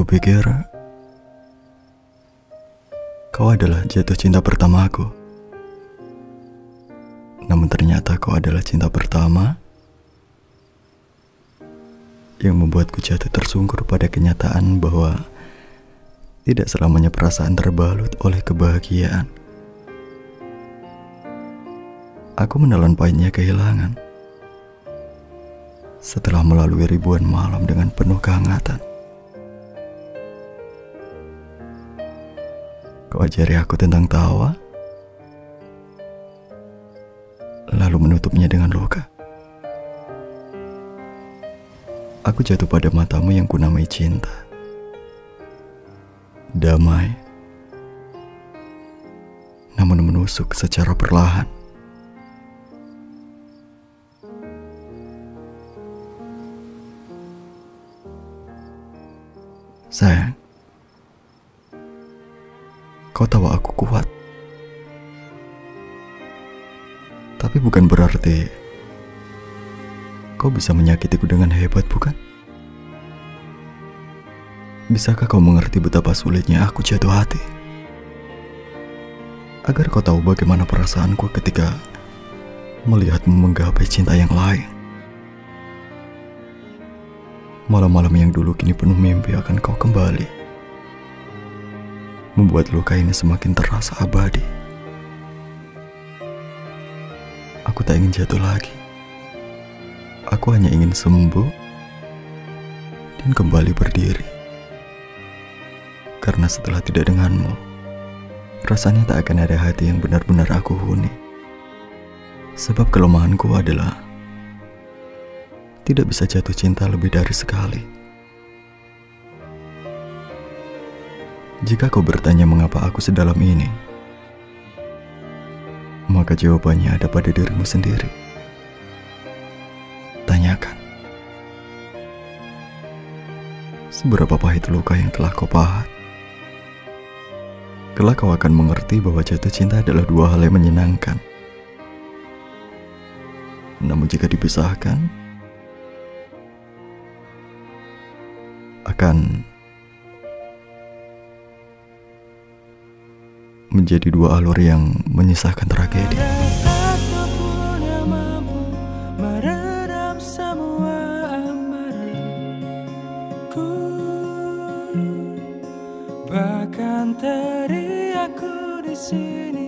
kupikir kau adalah jatuh cinta pertamaku. Namun ternyata kau adalah cinta pertama yang membuatku jatuh tersungkur pada kenyataan bahwa tidak selamanya perasaan terbalut oleh kebahagiaan. Aku menelan pahitnya kehilangan setelah melalui ribuan malam dengan penuh kehangatan. Kau ajari aku tentang tawa, lalu menutupnya dengan luka. Aku jatuh pada matamu yang kunamai cinta. Damai, namun menusuk secara perlahan. Sayang, Kau tahu aku kuat. Tapi bukan berarti kau bisa menyakitiku dengan hebat, bukan? Bisakah kau mengerti betapa sulitnya aku jatuh hati? Agar kau tahu bagaimana perasaanku ketika melihatmu menggapai cinta yang lain. Malam-malam yang dulu kini penuh mimpi akan kau kembali membuat luka ini semakin terasa abadi. Aku tak ingin jatuh lagi. Aku hanya ingin sembuh dan kembali berdiri. Karena setelah tidak denganmu, rasanya tak akan ada hati yang benar-benar aku huni. Sebab kelemahanku adalah tidak bisa jatuh cinta lebih dari sekali. Jika kau bertanya mengapa aku sedalam ini, maka jawabannya ada pada dirimu sendiri. Tanyakan, seberapa pahit luka yang telah kau pahat. Kelak kau akan mengerti bahwa jatuh cinta adalah dua hal yang menyenangkan. Namun jika dipisahkan, akan menjadi dua alur yang menyisahkan tragedi. Bahkan teriakku di sini.